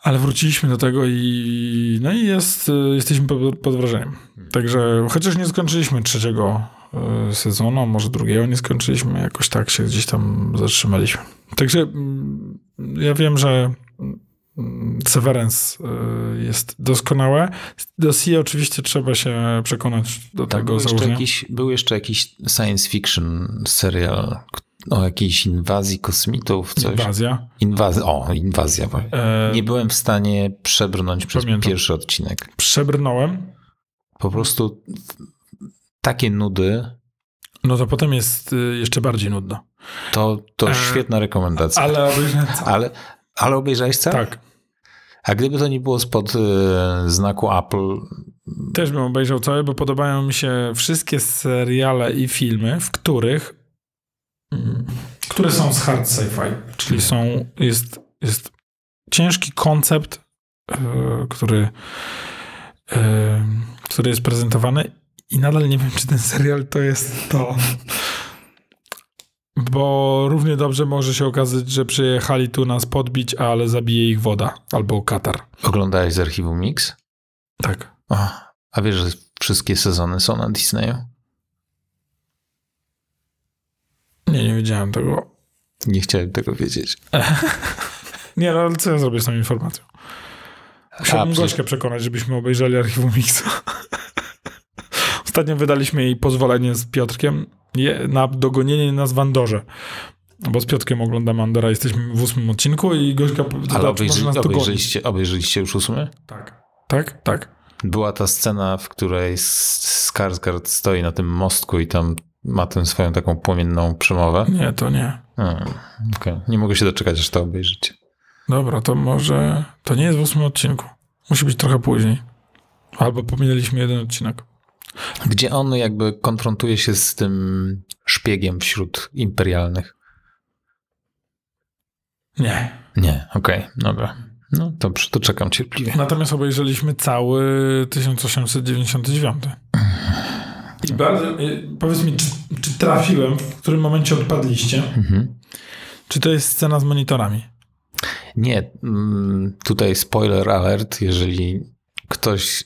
Ale wróciliśmy do tego i no i jest, y, jesteśmy pod, pod wrażeniem. Także chociaż nie skończyliśmy trzeciego y, sezonu, może drugiego nie skończyliśmy, jakoś tak się gdzieś tam zatrzymaliśmy. Także mm, ja wiem, że mm, Severance y, jest doskonałe. Do C oczywiście trzeba się przekonać do Tam tego był jeszcze, założenia. jakiś, był jeszcze jakiś science fiction serial o jakiejś inwazji kosmitów, coś. Inwazja. Inwazja, o, inwazja. E, Nie byłem w stanie przebrnąć przez Pamiętam. pierwszy odcinek. Przebrnąłem, Po prostu takie nudy, no to potem jest y, jeszcze bardziej nudno. to, to E, świetna rekomendacja. Ale, obejrzałem ale, ale obejrzałeś cały? Tak. A gdyby to nie było spod e, znaku Apple, Też bym obejrzał całe, bo podobają mi się wszystkie seriale i filmy, w których które są z hard sci-fi, czyli są, jest, jest ciężki koncept, e, który, e, który jest prezentowany i nadal nie wiem, czy ten serial to jest to. Bo równie dobrze może się okazać, że przyjechali tu nas podbić, ale zabije ich woda albo katar. Oglądałeś z archiwum Mix? Tak. O, a wiesz, że wszystkie sezony są na Disneyu? Nie, nie wiedziałem tego. Nie chciałem tego wiedzieć. Nie, no ale co ja zrobię z tą informacją? Musiałbym przecież- Gośkę przekonać, żebyśmy obejrzeli archiwum Mixa. Ostatnio wydaliśmy jej pozwolenie z Piotrkiem na dogonienie nas w Andorze. Bo z Piotrkiem oglądamy Andora, jesteśmy w ósmym odcinku i Gośka Ale obejrzy, nas dogonić. obejrzeliście, obejrzeliście już ósmy? Tak. Tak? Tak. Była ta scena, w której Skarsgård stoi na tym mostku i tam ma tę swoją taką płomienną przemowę. Nie, to nie. Hmm, okej. Nie mogę się doczekać, aż to obejrzycie. Dobra, to może... To nie jest w ósmym odcinku. Musi być trochę później. Albo pominęliśmy jeden odcinek. Gdzie on jakby konfrontuje się z tym szpiegiem wśród imperialnych. Nie. Nie, okej, dobra. No to, to czekam cierpliwie. Natomiast obejrzeliśmy cały 1899. I bardzo, y, powiedz mi, czy, czy trafiłem, w którym momencie odpadliście? Mhm. Czy to jest scena z monitorami? Nie, mm, tutaj spoiler alert, jeżeli ktoś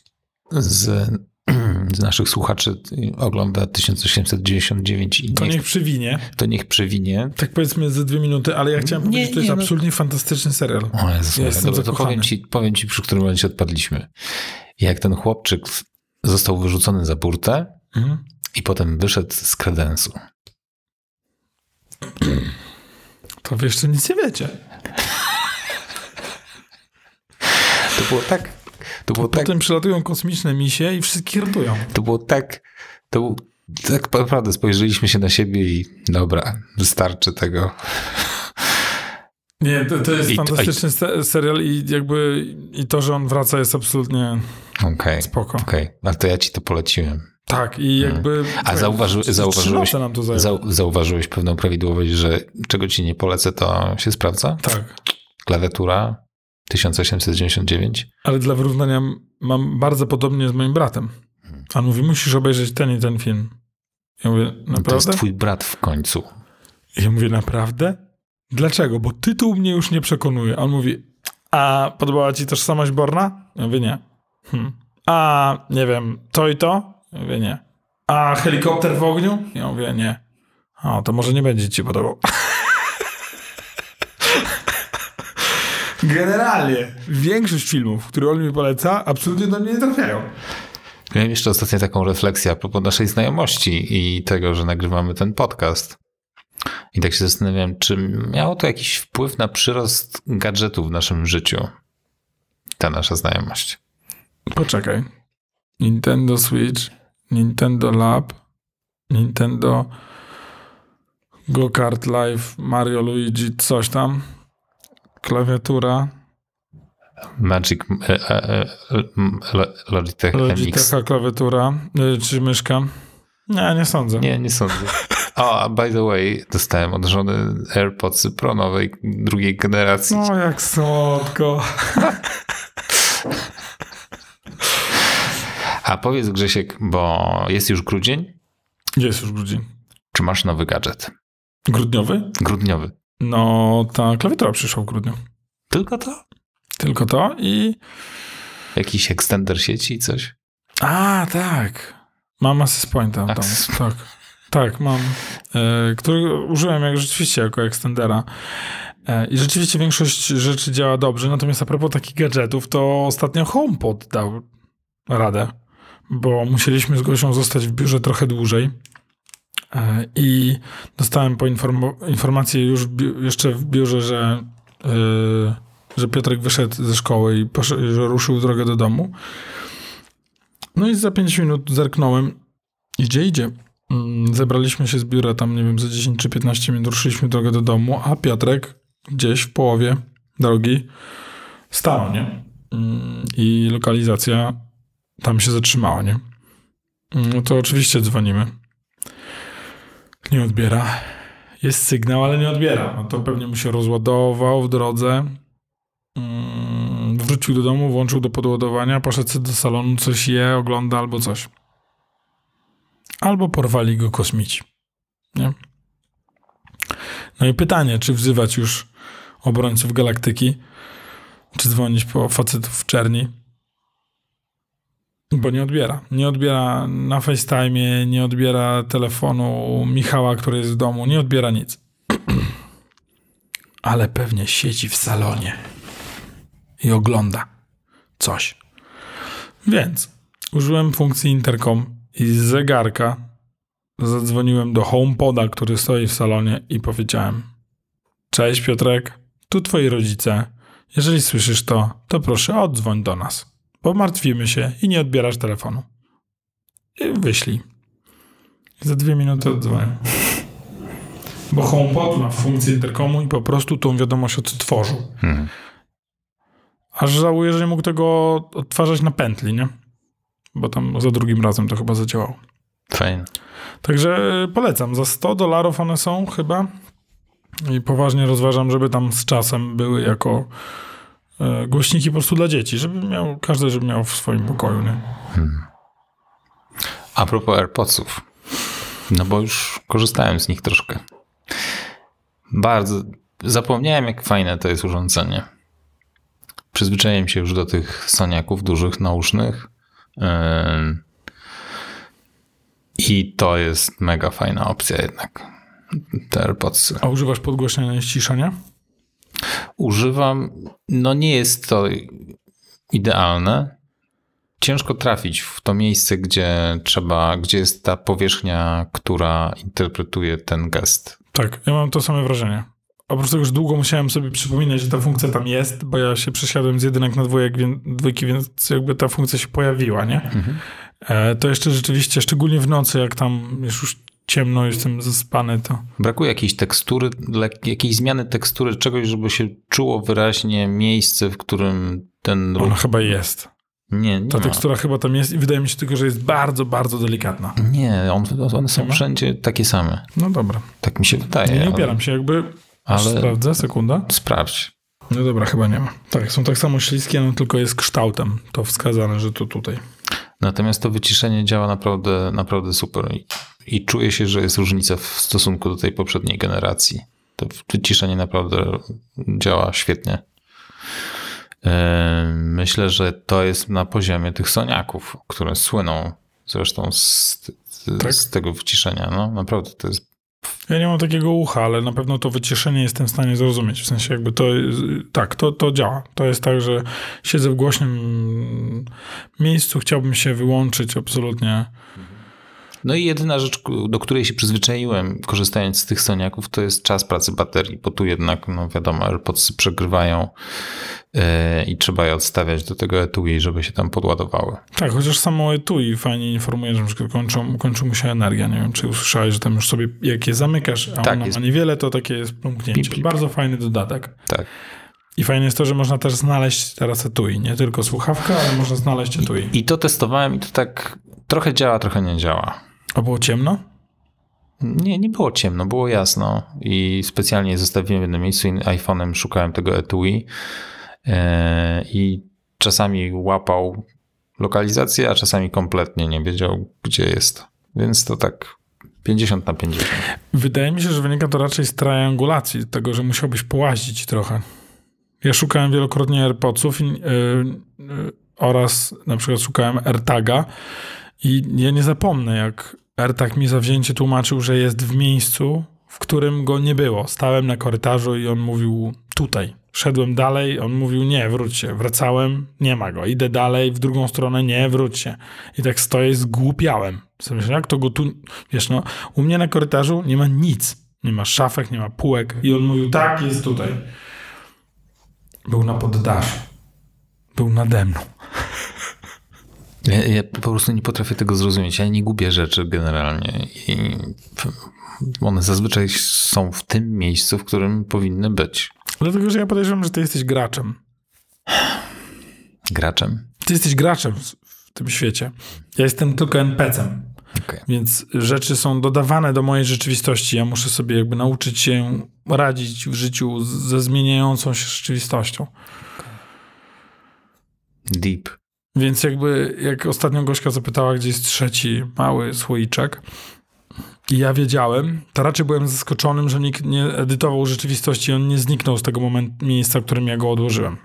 z, z naszych słuchaczy ogląda 1899 i To niech, niech przywinie. to niech przewinie. Tak powiedzmy ze dwie minuty, ale ja chciałem Nie, powiedzieć, że to jest nie, no. absolutnie fantastyczny serial. O Jezus, Ja jestem dobra, to powiem ci, powiem ci, przy którym momencie odpadliśmy. Jak ten chłopczyk został wyrzucony za burtę. I potem wyszedł z kredensu. To wy jeszcze nic nie wiecie. To było tak, to było tak, Potem przylatują kosmiczne misie i wszystkich ratują. to było tak, to był, tak naprawdę spojrzeliśmy się na siebie i dobra, wystarczy tego. Nie, to, to jest I fantastyczny se- serial i jakby i to, że on wraca jest absolutnie Okej, spoko. okej, ale to ja ci to poleciłem. Tak, i jakby... A zauważy, zauważyłeś, zau, zauważyłeś pewną prawidłowość, że czego ci nie polecę, to się sprawdza? Tak. Klawiatura 1899. Ale dla wyrównania mam bardzo podobnie z moim bratem. On mówi, musisz obejrzeć ten i ten film. Ja mówię, No to jest naprawdę? twój brat w końcu. Ja mówię, naprawdę? Dlaczego? Bo tytuł mnie już nie przekonuje. A on mówi, a podobała ci tożsamość Borna? Ja mówię, nie. Hm. A, nie wiem, to i to? Ja mówię, nie. A helikopter w ogniu? Ja mówię, nie. O, to może nie będzie ci podobał. Generalnie większość filmów, które on mi poleca, absolutnie do mnie nie trafiają. Miałem jeszcze ostatnio taką refleksję a propos naszej znajomości i tego, że nagrywamy ten podcast. I tak się zastanawiałem, czy miało to jakiś wpływ na przyrost gadżetów w naszym życiu. Ta nasza znajomość. Poczekaj. Nintendo Switch, Nintendo Lab, Nintendo Go Kart Live, Mario Luigi, coś tam. Klawiatura, Magic e, e, e, e, Logitech MX. Klawiatura, y, czy myszka. Nie, nie sądzę. Nie, nie sądzę. O, a by the way, dostałem od żony AirPods Pro nowej, drugiej generacji. No jak słodko. A powiedz Grzesiek, bo jest już grudzień, Jest już grudzień. czy masz nowy gadżet? Grudniowy? Grudniowy. No, ta klawiatura przyszła w grudniu. Tylko to? Tylko to i... Jakiś extender sieci, coś? A, tak. Mam Access Pointa. Access- Tak. Tak, mam. E, który użyłem jak rzeczywiście jako extendera. E, I rzeczywiście większość rzeczy działa dobrze. Natomiast a propos takich gadżetów, to ostatnio HomePod dał radę, bo musieliśmy z Gosią zostać w biurze trochę dłużej. E, I dostałem po informację już bi- jeszcze w biurze, że, e, że Piotrek wyszedł ze szkoły i poszedł, że ruszył drogę do domu. No i za 5 minut zerknąłem. Idzie, idzie. Mm, Zebraliśmy się z biura tam, nie wiem, za 10 czy 15 minut ruszyliśmy drogę do domu, a Piotrek gdzieś w połowie drogi stanął, nie? Mm, I lokalizacja tam się zatrzymała, nie? Mm, No to oczywiście dzwonimy. Nie odbiera. Jest sygnał, ale nie odbiera. No to pewnie mu się rozładował w drodze. Mm, Wrócił do domu, włączył do podładowania, poszedł do salonu, coś je, ogląda albo coś. Albo porwali go kosmici. Nie? No i pytanie, czy wzywać już obrońców galaktyki, czy dzwonić po facetów w czerni? Bo nie odbiera. Nie odbiera na FaceTime, nie odbiera telefonu Michała, który jest w domu, nie odbiera nic. Ale pewnie siedzi w salonie i ogląda coś. Więc użyłem funkcji intercom i z zegarka zadzwoniłem do HomePoda, który stoi w salonie i powiedziałem Cześć Piotrek, tu twoi rodzice. Jeżeli słyszysz to, to proszę oddzwoń do nas, bo martwimy się i nie odbierasz telefonu. I wyślij. I za dwie minuty oddzwonię. Bo HomePod ma funkcję interkomu i po prostu tą wiadomość odtworzył. Hmm. Aż żałuję, że nie mógł tego odtwarzać na pętli, nie? Bo tam za drugim razem to chyba zadziałało. Fajnie. Także polecam. Za 100 dolarów one są chyba. I poważnie rozważam, żeby tam z czasem były jako głośniki po prostu dla dzieci, żeby miał, każdy żeby miał w swoim pokoju, nie? A propos AirPodsów. No bo już korzystałem z nich troszkę. Bardzo. Zapomniałem, jak fajne to jest urządzenie. Przyzwyczaiłem się już do tych soniaków dużych, nausznych. I to jest mega fajna opcja jednak. Te AirPodsy. A używasz podgłośnienia i ściszania? Używam, no nie jest to idealne. Ciężko trafić w to miejsce, gdzie trzeba, gdzie jest ta powierzchnia, która interpretuje ten gest. Tak, ja mam to same wrażenie. Oprócz tego, że długo musiałem sobie przypominać, że ta funkcja tam jest, bo ja się przesiadłem z jedynek na dwójek, więc, dwójki, więc jakby ta funkcja się pojawiła, nie? E, to jeszcze rzeczywiście, szczególnie w nocy, jak tam już ciemno, jestem zaspany, to... Brakuje jakiejś tekstury, jakiejś zmiany tekstury, czegoś, żeby się czuło wyraźnie miejsce, w którym ten ruch... Ona chyba jest. Nie, nie Ta ma. tekstura chyba tam jest i wydaje mi się tylko, że jest bardzo, bardzo delikatna. Nie, on, one są Nie wszędzie takie same. No dobra. Tak mi się wydaje. Nie, nie ale- upieram się, jakby... Ale- Sprawdzę, sekunda. Sprawdź. No dobra, chyba nie ma. Tak, są tak samo śliskie, no tylko jest kształtem to wskazane, że to tutaj. Natomiast to wyciszenie działa naprawdę, naprawdę super I, czuję się, że jest różnica w stosunku do tej poprzedniej generacji. To wyciszenie naprawdę działa świetnie. Yy, Myślę, że to jest na poziomie tych soniaków, które słyną zresztą z, Tak. z tego wyciszenia. No, naprawdę to jest. Ja nie mam takiego ucha, ale na pewno to wyciszenie jestem w stanie zrozumieć. W sensie jakby to, tak, to, to działa. To jest tak, że siedzę w głośnym miejscu, chciałbym się wyłączyć absolutnie. No i jedyna rzecz, do której się przyzwyczaiłem, korzystając z tych soniaków, to jest czas pracy baterii, bo tu jednak, no wiadomo, AirPodsy przegrywają yy, i trzeba je odstawiać do tego etui, żeby się tam podładowały. Tak, chociaż samo etui fajnie informuje, że na kończą, kończy mu się energia. Nie wiem, czy usłyszałeś, że tam już sobie, jak je zamykasz, a Tak, ono jest. ma niewiele, to takie jest plumknięcie. Pip, pip. Bardzo fajny dodatek. Tak. I fajne jest to, że można też znaleźć teraz etui. Nie tylko słuchawka, ale można znaleźć etui. I to testowałem i to tak trochę działa, trochę nie działa. A było ciemno? Nie, nie było ciemno, było jasno i specjalnie zostawiłem w jednym miejscu i iPhone'em szukałem tego etui yy, i czasami łapał lokalizację, a czasami kompletnie nie wiedział, gdzie jest. Więc to tak 50 na 50. Wydaje mi się, że wynika to raczej z triangulacji, tego, że musiałbyś połazić trochę. Ja szukałem wielokrotnie AirPodsów yy, yy, oraz na przykład szukałem AirTaga i ja nie zapomnę, jak AirTag mi zawzięcie tłumaczył, że jest w miejscu, w którym go nie było. Stałem na korytarzu i on mówił tutaj. Szedłem dalej, on mówił nie, wróć się. Wracałem, nie ma go. Idę dalej, w drugą stronę, nie, wróć się. I tak stoję, zgłupiałem. Sobie myślę, jak to go tu... Wiesz, no, u mnie na korytarzu nie ma nic. Nie ma szafek, nie ma półek. I on mówił, tak, jest tutaj. Był na poddaszu. Był nade mną. Ja, ja po prostu nie potrafię tego zrozumieć. Ja nie gubię rzeczy generalnie i one zazwyczaj są w tym miejscu, w którym powinny być. Dlatego, że ja podejrzewam, że ty jesteś graczem. Graczem. Ty jesteś graczem w, tym świecie. Ja jestem tylko NPC-em. Okej. Więc rzeczy są dodawane do mojej rzeczywistości. Ja muszę sobie jakby nauczyć się radzić w życiu ze zmieniającą się rzeczywistością. Deep. Więc jakby, jak ostatnio Gośka zapytała, gdzie jest trzeci mały słoiczek, I ja wiedziałem, to raczej byłem zaskoczonym, że nikt nie edytował rzeczywistości, on nie zniknął z tego moment, miejsca, w którym ja go odłożyłem.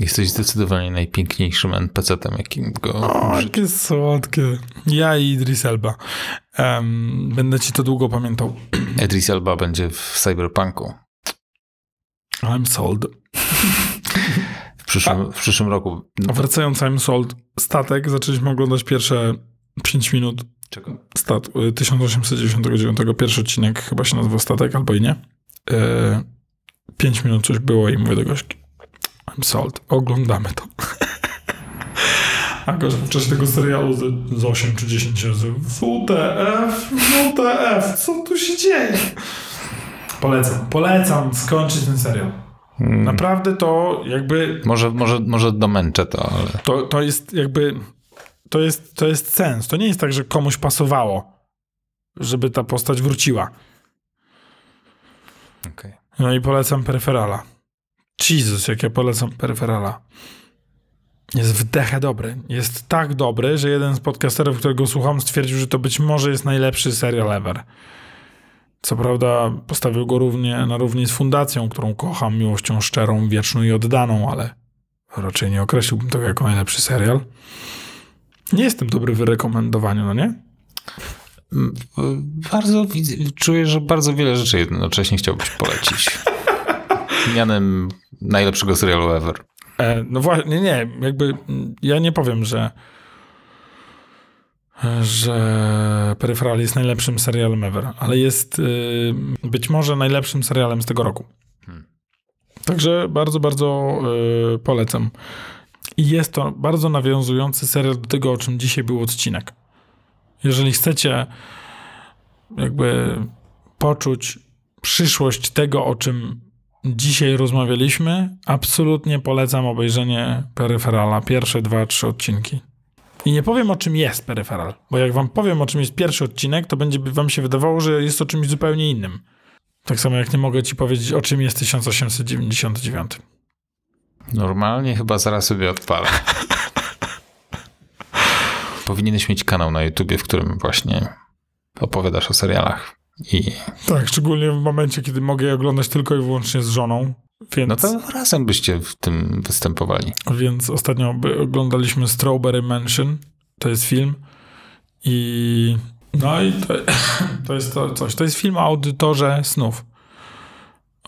Jesteś zdecydowanie najpiękniejszym NPC-tem, jakim go O, jakie słodkie. Ja i Idris Elba. Em, będę ci to długo pamiętał. Idris Elba będzie w Cyberpunku. I'm sold. W przyszłym, w przyszłym roku. A wracając I'm sold, statek, zaczęliśmy oglądać pierwsze 5 minut Czego? stat 1899, pierwszy odcinek chyba się nazywał Statek, albo i nie. E, 5 minut coś było i mówię do gośki, I'm sold, oglądamy to. A gość w czasie tego serialu z, z 8 czy 10 razy WTF, WTF, co tu się dzieje? Polecam, polecam skończyć ten serial. Hmm. Naprawdę to jakby Może, może, może domęczę to, ale to, to jest jakby. To jest, to jest sens. To nie jest tak, że komuś pasowało, żeby ta postać wróciła. okej. No i polecam Peryferala. Jezus, jak ja polecam Peryferala. Jest w dechę dobry. Jest tak dobry, że jeden z podcasterów, którego słucham, stwierdził, że to być może jest najlepszy serial ever. Co prawda postawił go równie na równi z Fundacją, którą kocham miłością szczerą, wieczną i oddaną, ale raczej nie określiłbym tego jako najlepszy serial. Nie jestem dobry w rekomendowaniu, no nie? Mm, Bardzo widzę, czuję, że bardzo wiele rzeczy jednocześnie chciałbyś polecić. Mianem najlepszego serialu ever. E, no właśnie, nie, nie, jakby mm, ja nie powiem, że że Peripheral jest najlepszym serialem ever, ale jest y, być może najlepszym serialem z tego roku. Hmm. Także bardzo, bardzo y, polecam. I jest to bardzo nawiązujący serial do tego, o czym dzisiaj był odcinek. Jeżeli chcecie jakby poczuć przyszłość tego, o czym dzisiaj rozmawialiśmy, absolutnie polecam obejrzenie Peryferala. Pierwsze dwa, trzy odcinki. I nie powiem, o czym jest Peryferal, bo jak wam powiem, o czym jest pierwszy odcinek, to będzie wam się wydawało, że jest o czymś zupełnie innym. Tak samo jak nie mogę ci powiedzieć, o czym jest 1899. Normalnie chyba zaraz sobie odpalę. Powinieneś mieć kanał na YouTubie, w którym właśnie opowiadasz o serialach. I Tak, szczególnie w momencie, kiedy mogę je oglądać tylko i wyłącznie z żoną. Więc, no to razem byście w tym występowali. więc ostatnio oglądaliśmy Strawberry Mansion. To jest film. I no i to, to jest to coś. To jest film o audytorze snów.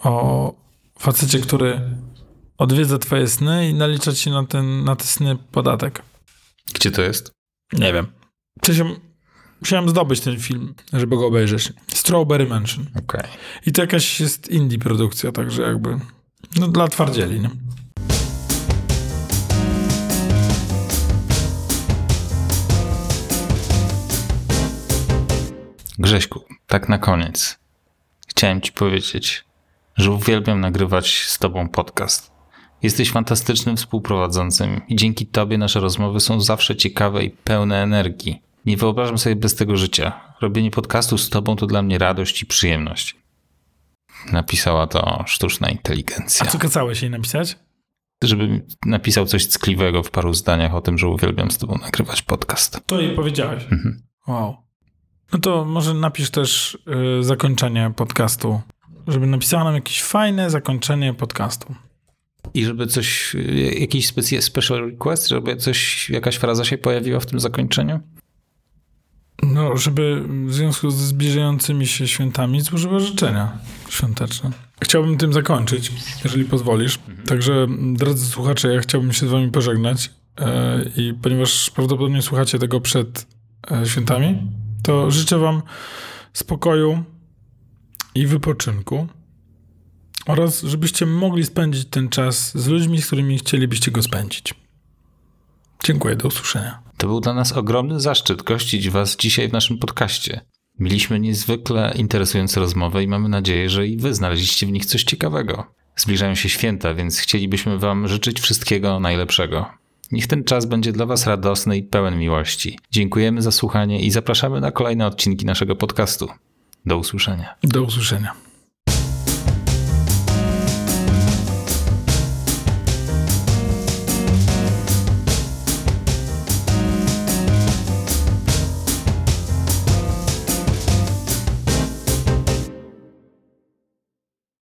O facecie, który odwiedza twoje sny i nalicza ci na, ten, na te sny podatek. Gdzie to jest? Nie wiem. Sensie, musiałem zdobyć ten film, żeby go obejrzeć. Strawberry Mansion. Okej. I to jakaś jest indie produkcja, także jakby no dla twardzieli, nie? Grześku, tak na koniec. Chciałem ci powiedzieć, że uwielbiam nagrywać z tobą podcast. Jesteś fantastycznym współprowadzącym i dzięki tobie nasze rozmowy są zawsze ciekawe i pełne energii. Nie wyobrażam sobie bez tego życia. Robienie podcastu z tobą to dla mnie radość i przyjemność. Napisała to sztuczna A inteligencja. co kazałeś jej napisać? Żeby napisał coś ckliwego w paru zdaniach o tym, że uwielbiam z tobą nagrywać podcast. To jej powiedziałeś. Wow. No to może napisz też y, zakończenie podcastu, żeby napisała nam jakieś fajne zakończenie podcastu. I żeby coś, y, jakiś special request, żeby coś, jakaś fraza się pojawiła w tym zakończeniu? No, żeby w związku ze zbliżającymi się świętami złożyła życzenia świąteczne. Chciałbym tym zakończyć, jeżeli pozwolisz. Także, drodzy słuchacze, ja chciałbym się z wami pożegnać e, i ponieważ prawdopodobnie słuchacie tego przed e, świętami, to życzę wam spokoju i wypoczynku oraz żebyście mogli spędzić ten czas z ludźmi, z którymi chcielibyście go spędzić. Dziękuję, do usłyszenia. To był dla nas ogromny zaszczyt gościć Was dzisiaj w naszym podcaście. Mieliśmy niezwykle interesujące rozmowy i mamy nadzieję, że i Wy znaleźliście w nich coś ciekawego. Zbliżają się święta, więc chcielibyśmy Wam życzyć wszystkiego najlepszego. Niech ten czas będzie dla Was radosny i pełen miłości. Dziękujemy za słuchanie i zapraszamy na kolejne odcinki naszego podcastu. Do usłyszenia. Do usłyszenia.